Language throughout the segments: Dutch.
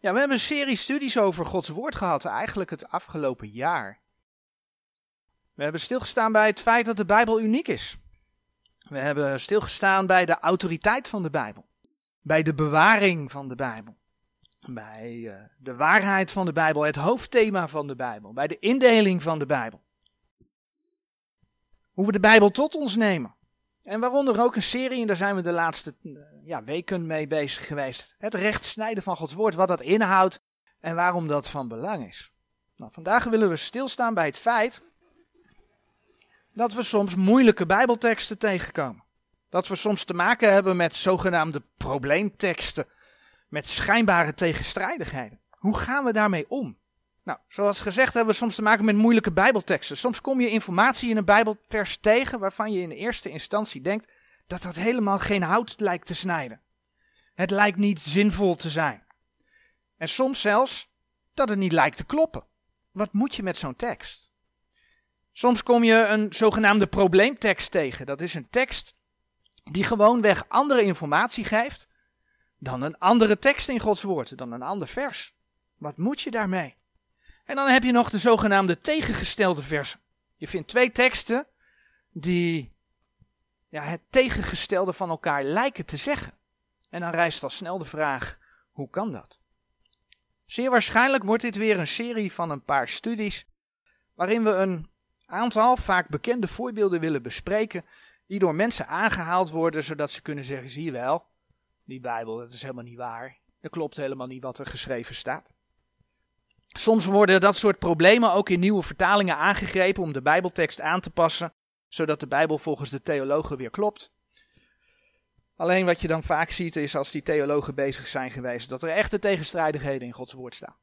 Ja, we hebben een serie studies over Gods woord gehad, eigenlijk het afgelopen jaar. We hebben stilgestaan bij het feit dat de Bijbel uniek is. We hebben stilgestaan bij de autoriteit van de Bijbel, bij de bewaring van de Bijbel, bij uh, de waarheid van de Bijbel, het hoofdthema van de Bijbel, bij de indeling van de Bijbel. Hoe we de Bijbel tot ons nemen. En waaronder ook een serie, en daar zijn we de laatste uh, ja, weken mee bezig geweest. Het recht snijden van Gods woord, wat dat inhoudt en waarom dat van belang is. Nou, vandaag willen we stilstaan bij het feit dat we soms moeilijke Bijbelteksten tegenkomen. Dat we soms te maken hebben met zogenaamde probleemteksten, met schijnbare tegenstrijdigheden. Hoe gaan we daarmee om? Nou, zoals gezegd hebben we soms te maken met moeilijke Bijbelteksten. Soms kom je informatie in een Bijbelvers tegen waarvan je in eerste instantie denkt dat dat helemaal geen hout lijkt te snijden. Het lijkt niet zinvol te zijn. En soms zelfs dat het niet lijkt te kloppen. Wat moet je met zo'n tekst? Soms kom je een zogenaamde probleemtekst tegen. Dat is een tekst die gewoonweg andere informatie geeft dan een andere tekst in Gods woord, dan een ander vers. Wat moet je daarmee? En dan heb je nog de zogenaamde tegengestelde versen. Je vindt twee teksten die ja, het tegengestelde van elkaar lijken te zeggen. En dan rijst al snel de vraag: hoe kan dat? Zeer waarschijnlijk wordt dit weer een serie van een paar studies waarin we een aantal vaak bekende voorbeelden willen bespreken, die door mensen aangehaald worden, zodat ze kunnen zeggen, zie je wel, die Bijbel, dat is helemaal niet waar. Er klopt helemaal niet wat er geschreven staat. Soms worden dat soort problemen ook in nieuwe vertalingen aangegrepen om de Bijbeltekst aan te passen, zodat de Bijbel volgens de theologen weer klopt. Alleen wat je dan vaak ziet is als die theologen bezig zijn geweest, dat er echte tegenstrijdigheden in Gods woord staan.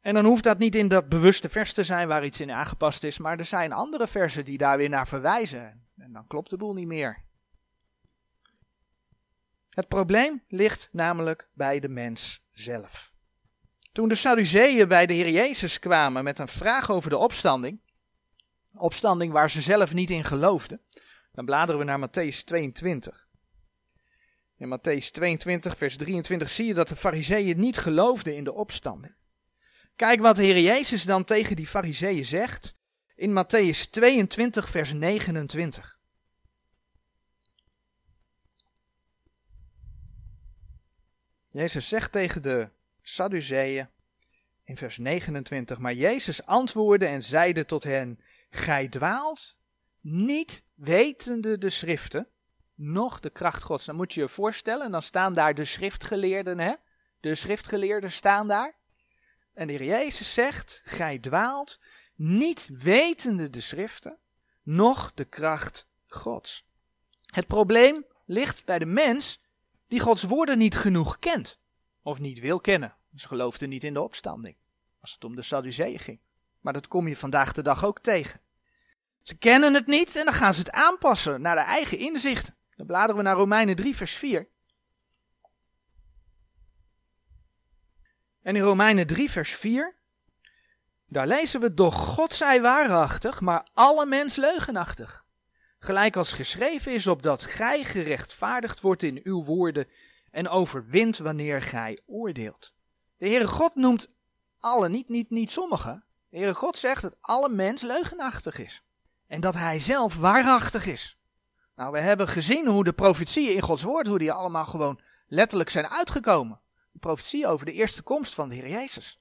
En dan hoeft dat niet in dat bewuste vers te zijn waar iets in aangepast is, maar er zijn andere versen die daar weer naar verwijzen. En dan klopt de boel niet meer. Het probleem ligt namelijk bij de mens zelf. Toen de Sadduceeën bij de Heer Jezus kwamen met een vraag over de opstanding, opstanding waar ze zelf niet in geloofden, dan bladeren we naar Matthäus 22. In Matthäus 22, vers 23 zie je dat de Fariseeën niet geloofden in de opstanding. Kijk wat de Heer Jezus dan tegen die fariseeën zegt in Matthäus 22, vers 29. Jezus zegt tegen de Sadduceeën in vers 29, maar Jezus antwoordde en zeide tot hen, gij dwaalt, niet wetende de schriften, noch de kracht gods. Dan moet je je voorstellen, dan staan daar de schriftgeleerden, hè? De schriftgeleerden staan daar. En de Heer Jezus zegt, gij dwaalt, niet wetende de schriften, noch de kracht Gods. Het probleem ligt bij de mens die Gods woorden niet genoeg kent, of niet wil kennen. Ze geloofden niet in de opstanding, als het om de Sadduceeën ging. Maar dat kom je vandaag de dag ook tegen. Ze kennen het niet en dan gaan ze het aanpassen naar de eigen inzichten. Dan bladeren we naar Romeinen 3, vers 4. En in Romeinen 3, vers 4, daar lezen we: Doch God zij waarachtig, maar alle mens leugenachtig. Gelijk als geschreven is, opdat gij gerechtvaardigd wordt in uw woorden en overwint wanneer gij oordeelt. De Heere God noemt alle, niet, niet, niet sommigen. De Heere God zegt dat alle mens leugenachtig is. En dat hij zelf waarachtig is. Nou, we hebben gezien hoe de profetieën in Gods woord, hoe die allemaal gewoon letterlijk zijn uitgekomen profetie over de eerste komst van de Heer Jezus.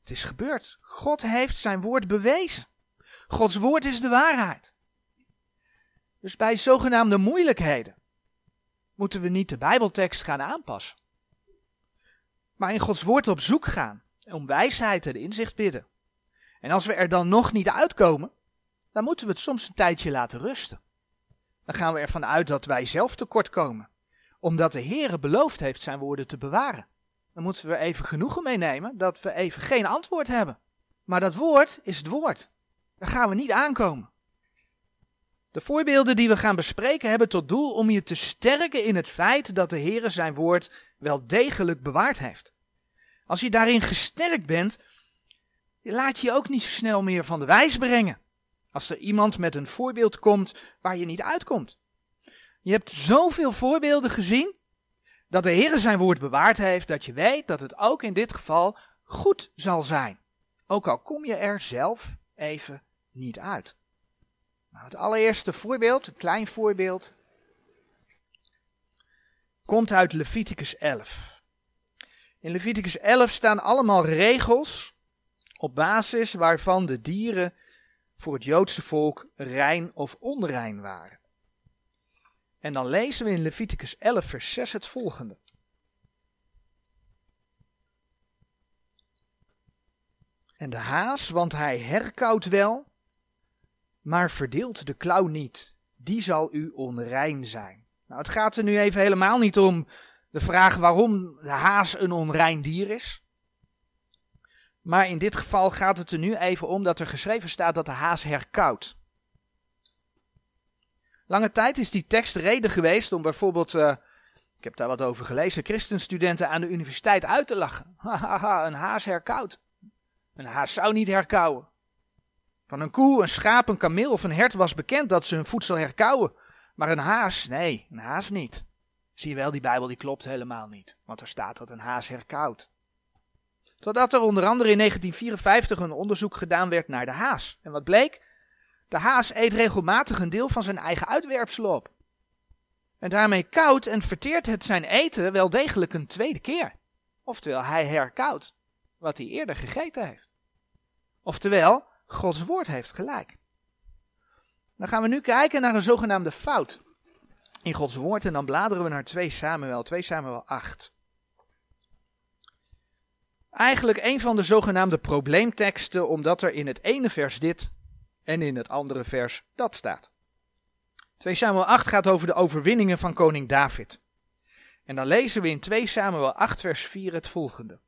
Het is gebeurd. God heeft zijn woord bewezen. Gods woord is de waarheid. Dus bij zogenaamde moeilijkheden moeten we niet de Bijbeltekst gaan aanpassen, maar in Gods woord op zoek gaan, om wijsheid en inzicht bidden. En als we er dan nog niet uitkomen, dan moeten we het soms een tijdje laten rusten. Dan gaan we ervan uit dat wij zelf tekort komen omdat de Heere beloofd heeft zijn woorden te bewaren. Dan moeten we even genoegen meenemen dat we even geen antwoord hebben. Maar dat woord is het woord. Daar gaan we niet aankomen. De voorbeelden die we gaan bespreken hebben tot doel om je te sterken in het feit dat de Heere zijn woord wel degelijk bewaard heeft. Als je daarin gesterkt bent, laat je je ook niet zo snel meer van de wijs brengen. Als er iemand met een voorbeeld komt waar je niet uitkomt. Je hebt zoveel voorbeelden gezien dat de Heer zijn woord bewaard heeft, dat je weet dat het ook in dit geval goed zal zijn. Ook al kom je er zelf even niet uit. Nou, het allereerste voorbeeld, een klein voorbeeld, komt uit Leviticus 11. In Leviticus 11 staan allemaal regels op basis waarvan de dieren voor het Joodse volk rein of onrein waren. En dan lezen we in Leviticus 11, vers 6 het volgende. En de haas, want hij herkauwt wel, maar verdeelt de klauw niet. Die zal u onrein zijn. Nou, het gaat er nu even helemaal niet om de vraag waarom de haas een onrein dier is. Maar in dit geval gaat het er nu even om dat er geschreven staat dat de haas herkauwt. Lange tijd is die tekst reden geweest om bijvoorbeeld, uh, ik heb daar wat over gelezen, christenstudenten aan de universiteit uit te lachen. Hahaha, een haas herkauwt. Een haas zou niet herkauwen. Van een koe, een schaap, een kameel of een hert was bekend dat ze hun voedsel herkauwen. Maar een haas, nee, een haas niet. Zie je wel, die Bijbel die klopt helemaal niet. Want er staat dat een haas herkauwt. Totdat er onder andere in 1954 een onderzoek gedaan werd naar de haas. En wat bleek? De haas eet regelmatig een deel van zijn eigen uitwerpsel op. En daarmee koudt en verteert het zijn eten wel degelijk een tweede keer. Oftewel, hij herkoudt wat hij eerder gegeten heeft. Oftewel, Gods woord heeft gelijk. Dan gaan we nu kijken naar een zogenaamde fout in Gods woord en dan bladeren we naar 2 Samuel, 2 Samuel 8. Eigenlijk een van de zogenaamde probleemteksten, omdat er in het ene vers dit en in het andere vers dat staat. 2 Samuel 8 gaat over de overwinningen van koning David. En dan lezen we in 2 Samuel 8 vers 4 het volgende.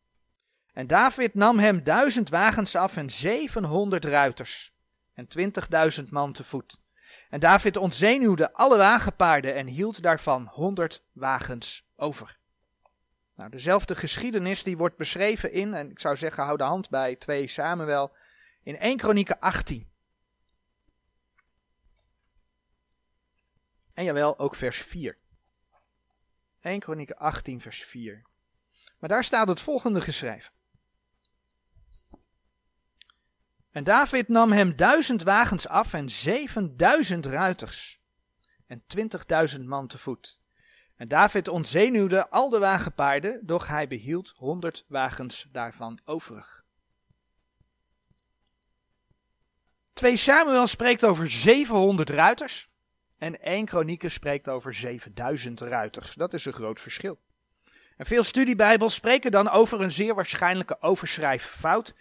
En David nam hem duizend wagens af en zevenhonderd ruiters en twintigduizend man te voet. En David ontzenuwde alle wagenpaarden en hield daarvan honderd wagens over. Nou, dezelfde geschiedenis die wordt beschreven in, en ik zou zeggen hou de hand bij 2 Samuel, in 1 Kronieken 18. En jawel, ook vers 4. 1 Kronieken 18 vers 4. Maar daar staat het volgende geschreven. En David nam hem duizend wagens af en zevenduizend ruiters en twintigduizend man te voet. En David ontzenuwde al de wagenpaarden, doch hij behield honderd wagens daarvan overig. 2 Samuel spreekt over 700 ruiters en 1 Kronieken spreekt over 7000 ruiters. Dat is een groot verschil. En veel studiebijbels spreken dan over een zeer waarschijnlijke overschrijffout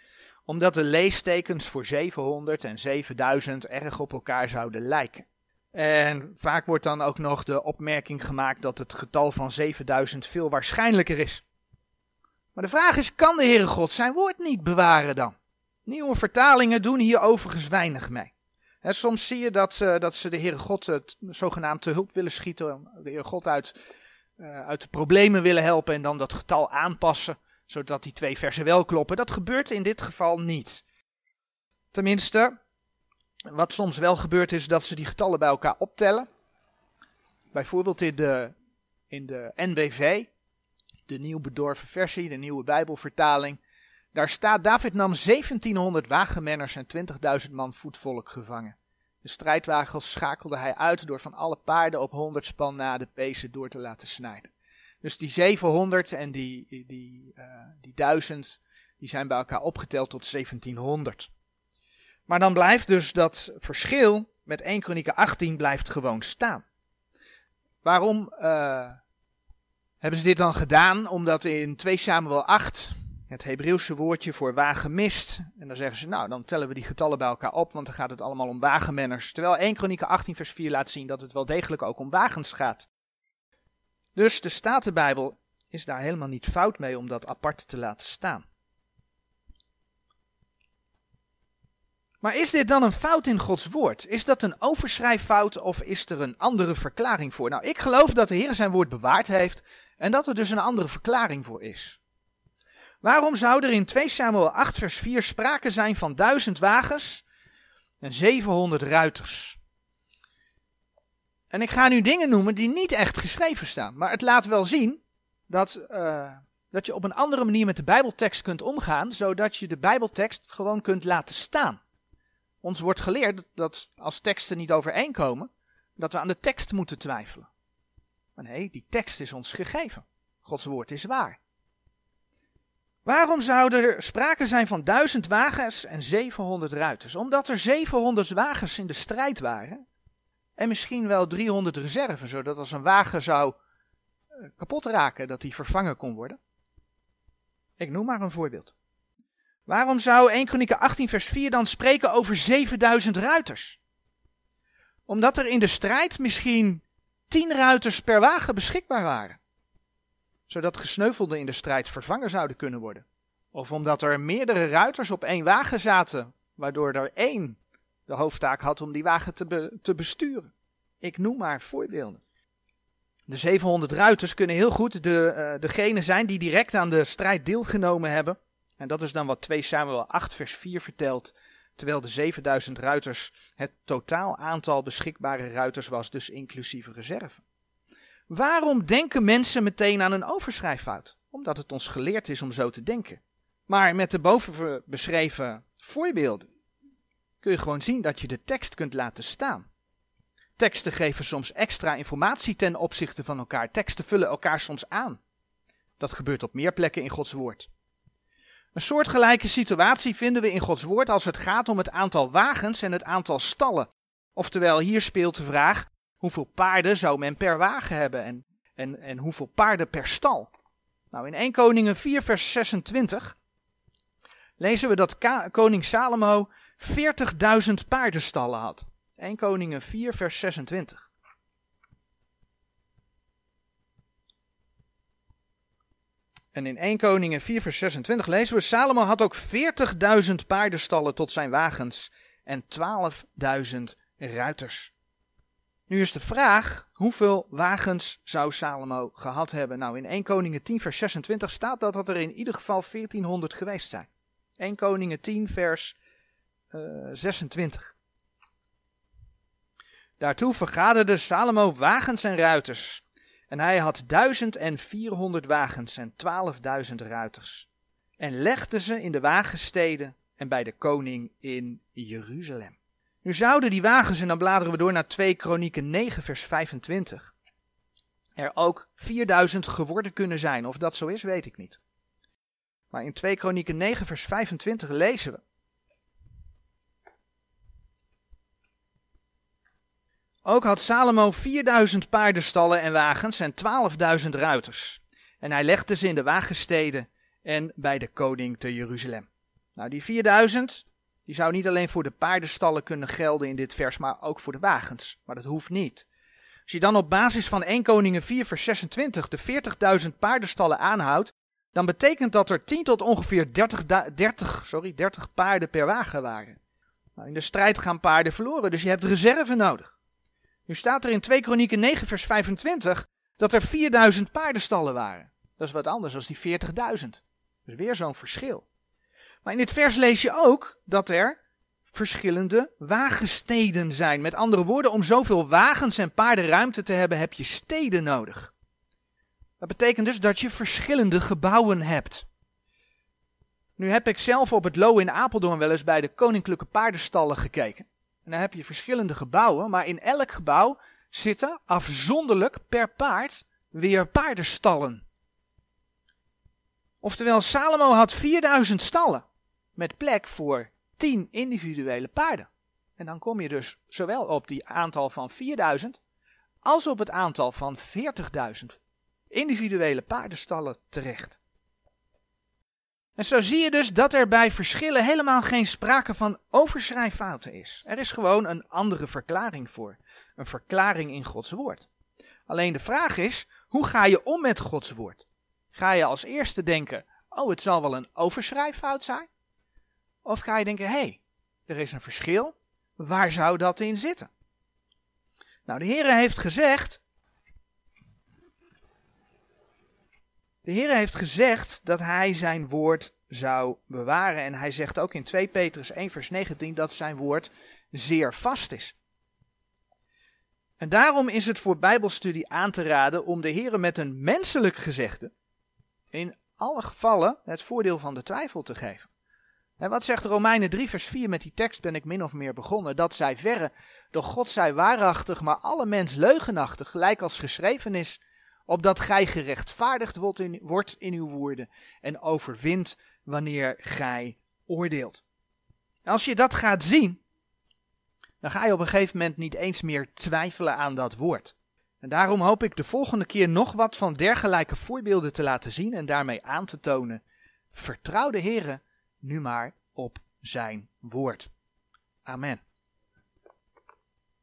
omdat de leestekens voor 700 en 7000 erg op elkaar zouden lijken. En vaak wordt dan ook nog de opmerking gemaakt dat het getal van 7000 veel waarschijnlijker is. Maar de vraag is, kan de Heere God zijn woord niet bewaren dan? Nieuwe vertalingen doen hier overigens weinig mee. soms zie je dat, uh, dat ze de Heere God het zogenaamd te hulp willen schieten, de Heere God uit, uh, uit de problemen willen helpen en dan dat getal aanpassen zodat die twee versen wel kloppen. Dat gebeurt in dit geval niet. Tenminste, wat soms wel gebeurt is dat ze die getallen bij elkaar optellen. Bijvoorbeeld in de, in de NBV, de nieuw bedorven versie, de nieuwe Bijbelvertaling. Daar staat, David nam 1700 wagenmenners en 20.000 man voetvolk gevangen. De strijdwagens schakelde hij uit door van alle paarden op 100 span na de pezen door te laten snijden. Dus die 700 en die, die, uh, die 1000, die zijn bij elkaar opgeteld tot 1700. Maar dan blijft dus dat verschil met 1 Kronieken 18 blijft gewoon staan. Waarom uh, hebben ze dit dan gedaan? Omdat in 2 Samuel 8 het Hebreeuwse woordje voor wagen mist. En dan zeggen ze, nou, dan tellen we die getallen bij elkaar op, want dan gaat het allemaal om wagenmenners. Terwijl 1 Kronieken 18 vers 4 laat zien dat het wel degelijk ook om wagens gaat. Dus de Statenbijbel is daar helemaal niet fout mee om dat apart te laten staan. Maar is dit dan een fout in Gods woord? Is dat een overschrijffout of is er een andere verklaring voor? Nou, ik geloof dat de Heer zijn woord bewaard heeft en dat er dus een andere verklaring voor is. Waarom zou er in 2 Samuel 8 vers 4 sprake zijn van duizend wagens en 700 ruiters? En ik ga nu dingen noemen die niet echt geschreven staan. Maar het laat wel zien dat, eh, dat je op een andere manier met de Bijbeltekst kunt omgaan, zodat je de Bijbeltekst gewoon kunt laten staan. Ons wordt geleerd dat als teksten niet overeenkomen, dat we aan de tekst moeten twijfelen. Maar nee, die tekst is ons gegeven. Gods woord is waar. Waarom zou er sprake zijn van duizend wagens en 700 ruiters? Omdat er 700 wagens in de strijd waren. En misschien wel 300 reserven, zodat als een wagen zou eh, kapot raken, dat die vervangen kon worden. Ik noem maar een voorbeeld. Waarom zou 1 Kronieken 18 vers 4 dan spreken over 7000 ruiters? Omdat er in de strijd misschien 10 ruiters per wagen beschikbaar waren. Zodat gesneuvelden in de strijd vervangen zouden kunnen worden. Of omdat er meerdere ruiters op één wagen zaten, waardoor er één de hoofdtaak had om die wagen te, te besturen. Ik noem maar voorbeelden. De 700 ruiters kunnen heel goed de, uh, degene zijn die direct aan de strijd deelgenomen hebben. En dat is dan wat 2 Samuel 8 vers 4 vertelt. Terwijl de 7000 ruiters het totaal aantal beschikbare ruiters was, dus inclusieve reserve. Waarom denken mensen meteen aan een overschrijffout? Omdat het ons geleerd is om zo te denken. Maar met de boven beschreven voorbeelden kun je gewoon zien dat je de tekst kunt laten staan. Teksten geven soms extra informatie ten opzichte van elkaar. Teksten vullen elkaar soms aan. Dat gebeurt op meer plekken in Gods woord. Een soortgelijke situatie vinden we in Gods woord als het gaat om het aantal wagens en het aantal stallen. Oftewel, hier speelt de vraag: hoeveel paarden zou men per wagen hebben en, en, en hoeveel paarden per stal? Nou, in 1 Koningen 4, vers 26 lezen we dat koning Salomo 40.000 paardenstallen had. 1 Koningen 4, vers 26. En in 1 Koningen 4, vers 26 lezen we: Salomo had ook 40.000 paardenstallen tot zijn wagens en 12.000 ruiters. Nu is de vraag: hoeveel wagens zou Salomo gehad hebben? Nou, in 1 Koningen 10, vers 26 staat dat, dat er in ieder geval 1400 geweest zijn. 1 Koningen 10, vers uh, eh, 26. Daartoe vergaderde Salomo wagens en ruiters. En hij had duizend en vierhonderd wagens en twaalfduizend ruiters. En legde ze in de wagensteden en bij de koning in Jeruzalem. Nu zouden die wagens, en dan bladeren we door naar 2 Kronieken 9 vers 25, er ook 4000 geworden kunnen zijn. Of dat zo is, weet ik niet. Maar in 2 Kronieken 9 vers 25 lezen we. Ook had Salomo 4000 paardenstallen en wagens en 12.000 ruiters. En hij legde ze in de wagensteden en bij de koning te Jeruzalem. Nou, die 4000, die zou niet alleen voor de paardenstallen kunnen gelden in dit vers, maar ook voor de wagens. Maar dat hoeft niet. Als je dan op basis van 1 Koningen 4 vers 26 de 40.000 paardenstallen aanhoudt, dan betekent dat er 10 tot ongeveer 30, 30, sorry, 30 paarden per wagen waren. Nou, in de strijd gaan paarden verloren, dus je hebt reserve nodig. Nu staat er in 2 Kronieken 9 vers 25 dat er 4000 paardenstallen waren. Dat is wat anders dan die 40.000. Dus weer zo'n verschil. Maar in dit vers lees je ook dat er verschillende wagensteden zijn. Met andere woorden, om zoveel wagens en paardenruimte te hebben, heb je steden nodig. Dat betekent dus dat je verschillende gebouwen hebt. Nu heb ik zelf op het Lo in Apeldoorn wel eens bij de koninklijke paardenstallen gekeken. En dan heb je verschillende gebouwen, maar in elk gebouw zitten afzonderlijk per paard weer paardenstallen. Oftewel, Salomo had 4000 stallen met plek voor 10 individuele paarden. En dan kom je dus zowel op die aantal van 4000 als op het aantal van 40.000 individuele paardenstallen terecht. En zo zie je dus dat er bij verschillen helemaal geen sprake van overschrijffouten is. Er is gewoon een andere verklaring voor. Een verklaring in Gods woord. Alleen de vraag is, hoe ga je om met Gods woord? Ga je als eerste denken, oh het zal wel een overschrijffout zijn? Of ga je denken, hé, hey, er is een verschil, waar zou dat in zitten? Nou, de Heer heeft gezegd, De Heer heeft gezegd dat hij zijn woord zou bewaren. En hij zegt ook in 2 Petrus 1 vers 19 dat zijn woord zeer vast is. En daarom is het voor bijbelstudie aan te raden om de Heer met een menselijk gezegde, in alle gevallen het voordeel van de twijfel te geven. En wat zegt Romeinen 3 vers 4 met die tekst ben ik min of meer begonnen, dat zij verre, doch God zij waarachtig, maar alle mens leugenachtig, gelijk als geschreven is, opdat gij gerechtvaardigd wordt in, uw woorden en overwint wanneer gij oordeelt. Als je dat gaat zien, dan ga je op een gegeven moment niet eens meer twijfelen aan dat woord. En daarom hoop ik de volgende keer nog wat van dergelijke voorbeelden te laten zien en daarmee aan te tonen. Vertrouw de Heere nu maar op zijn woord. Amen.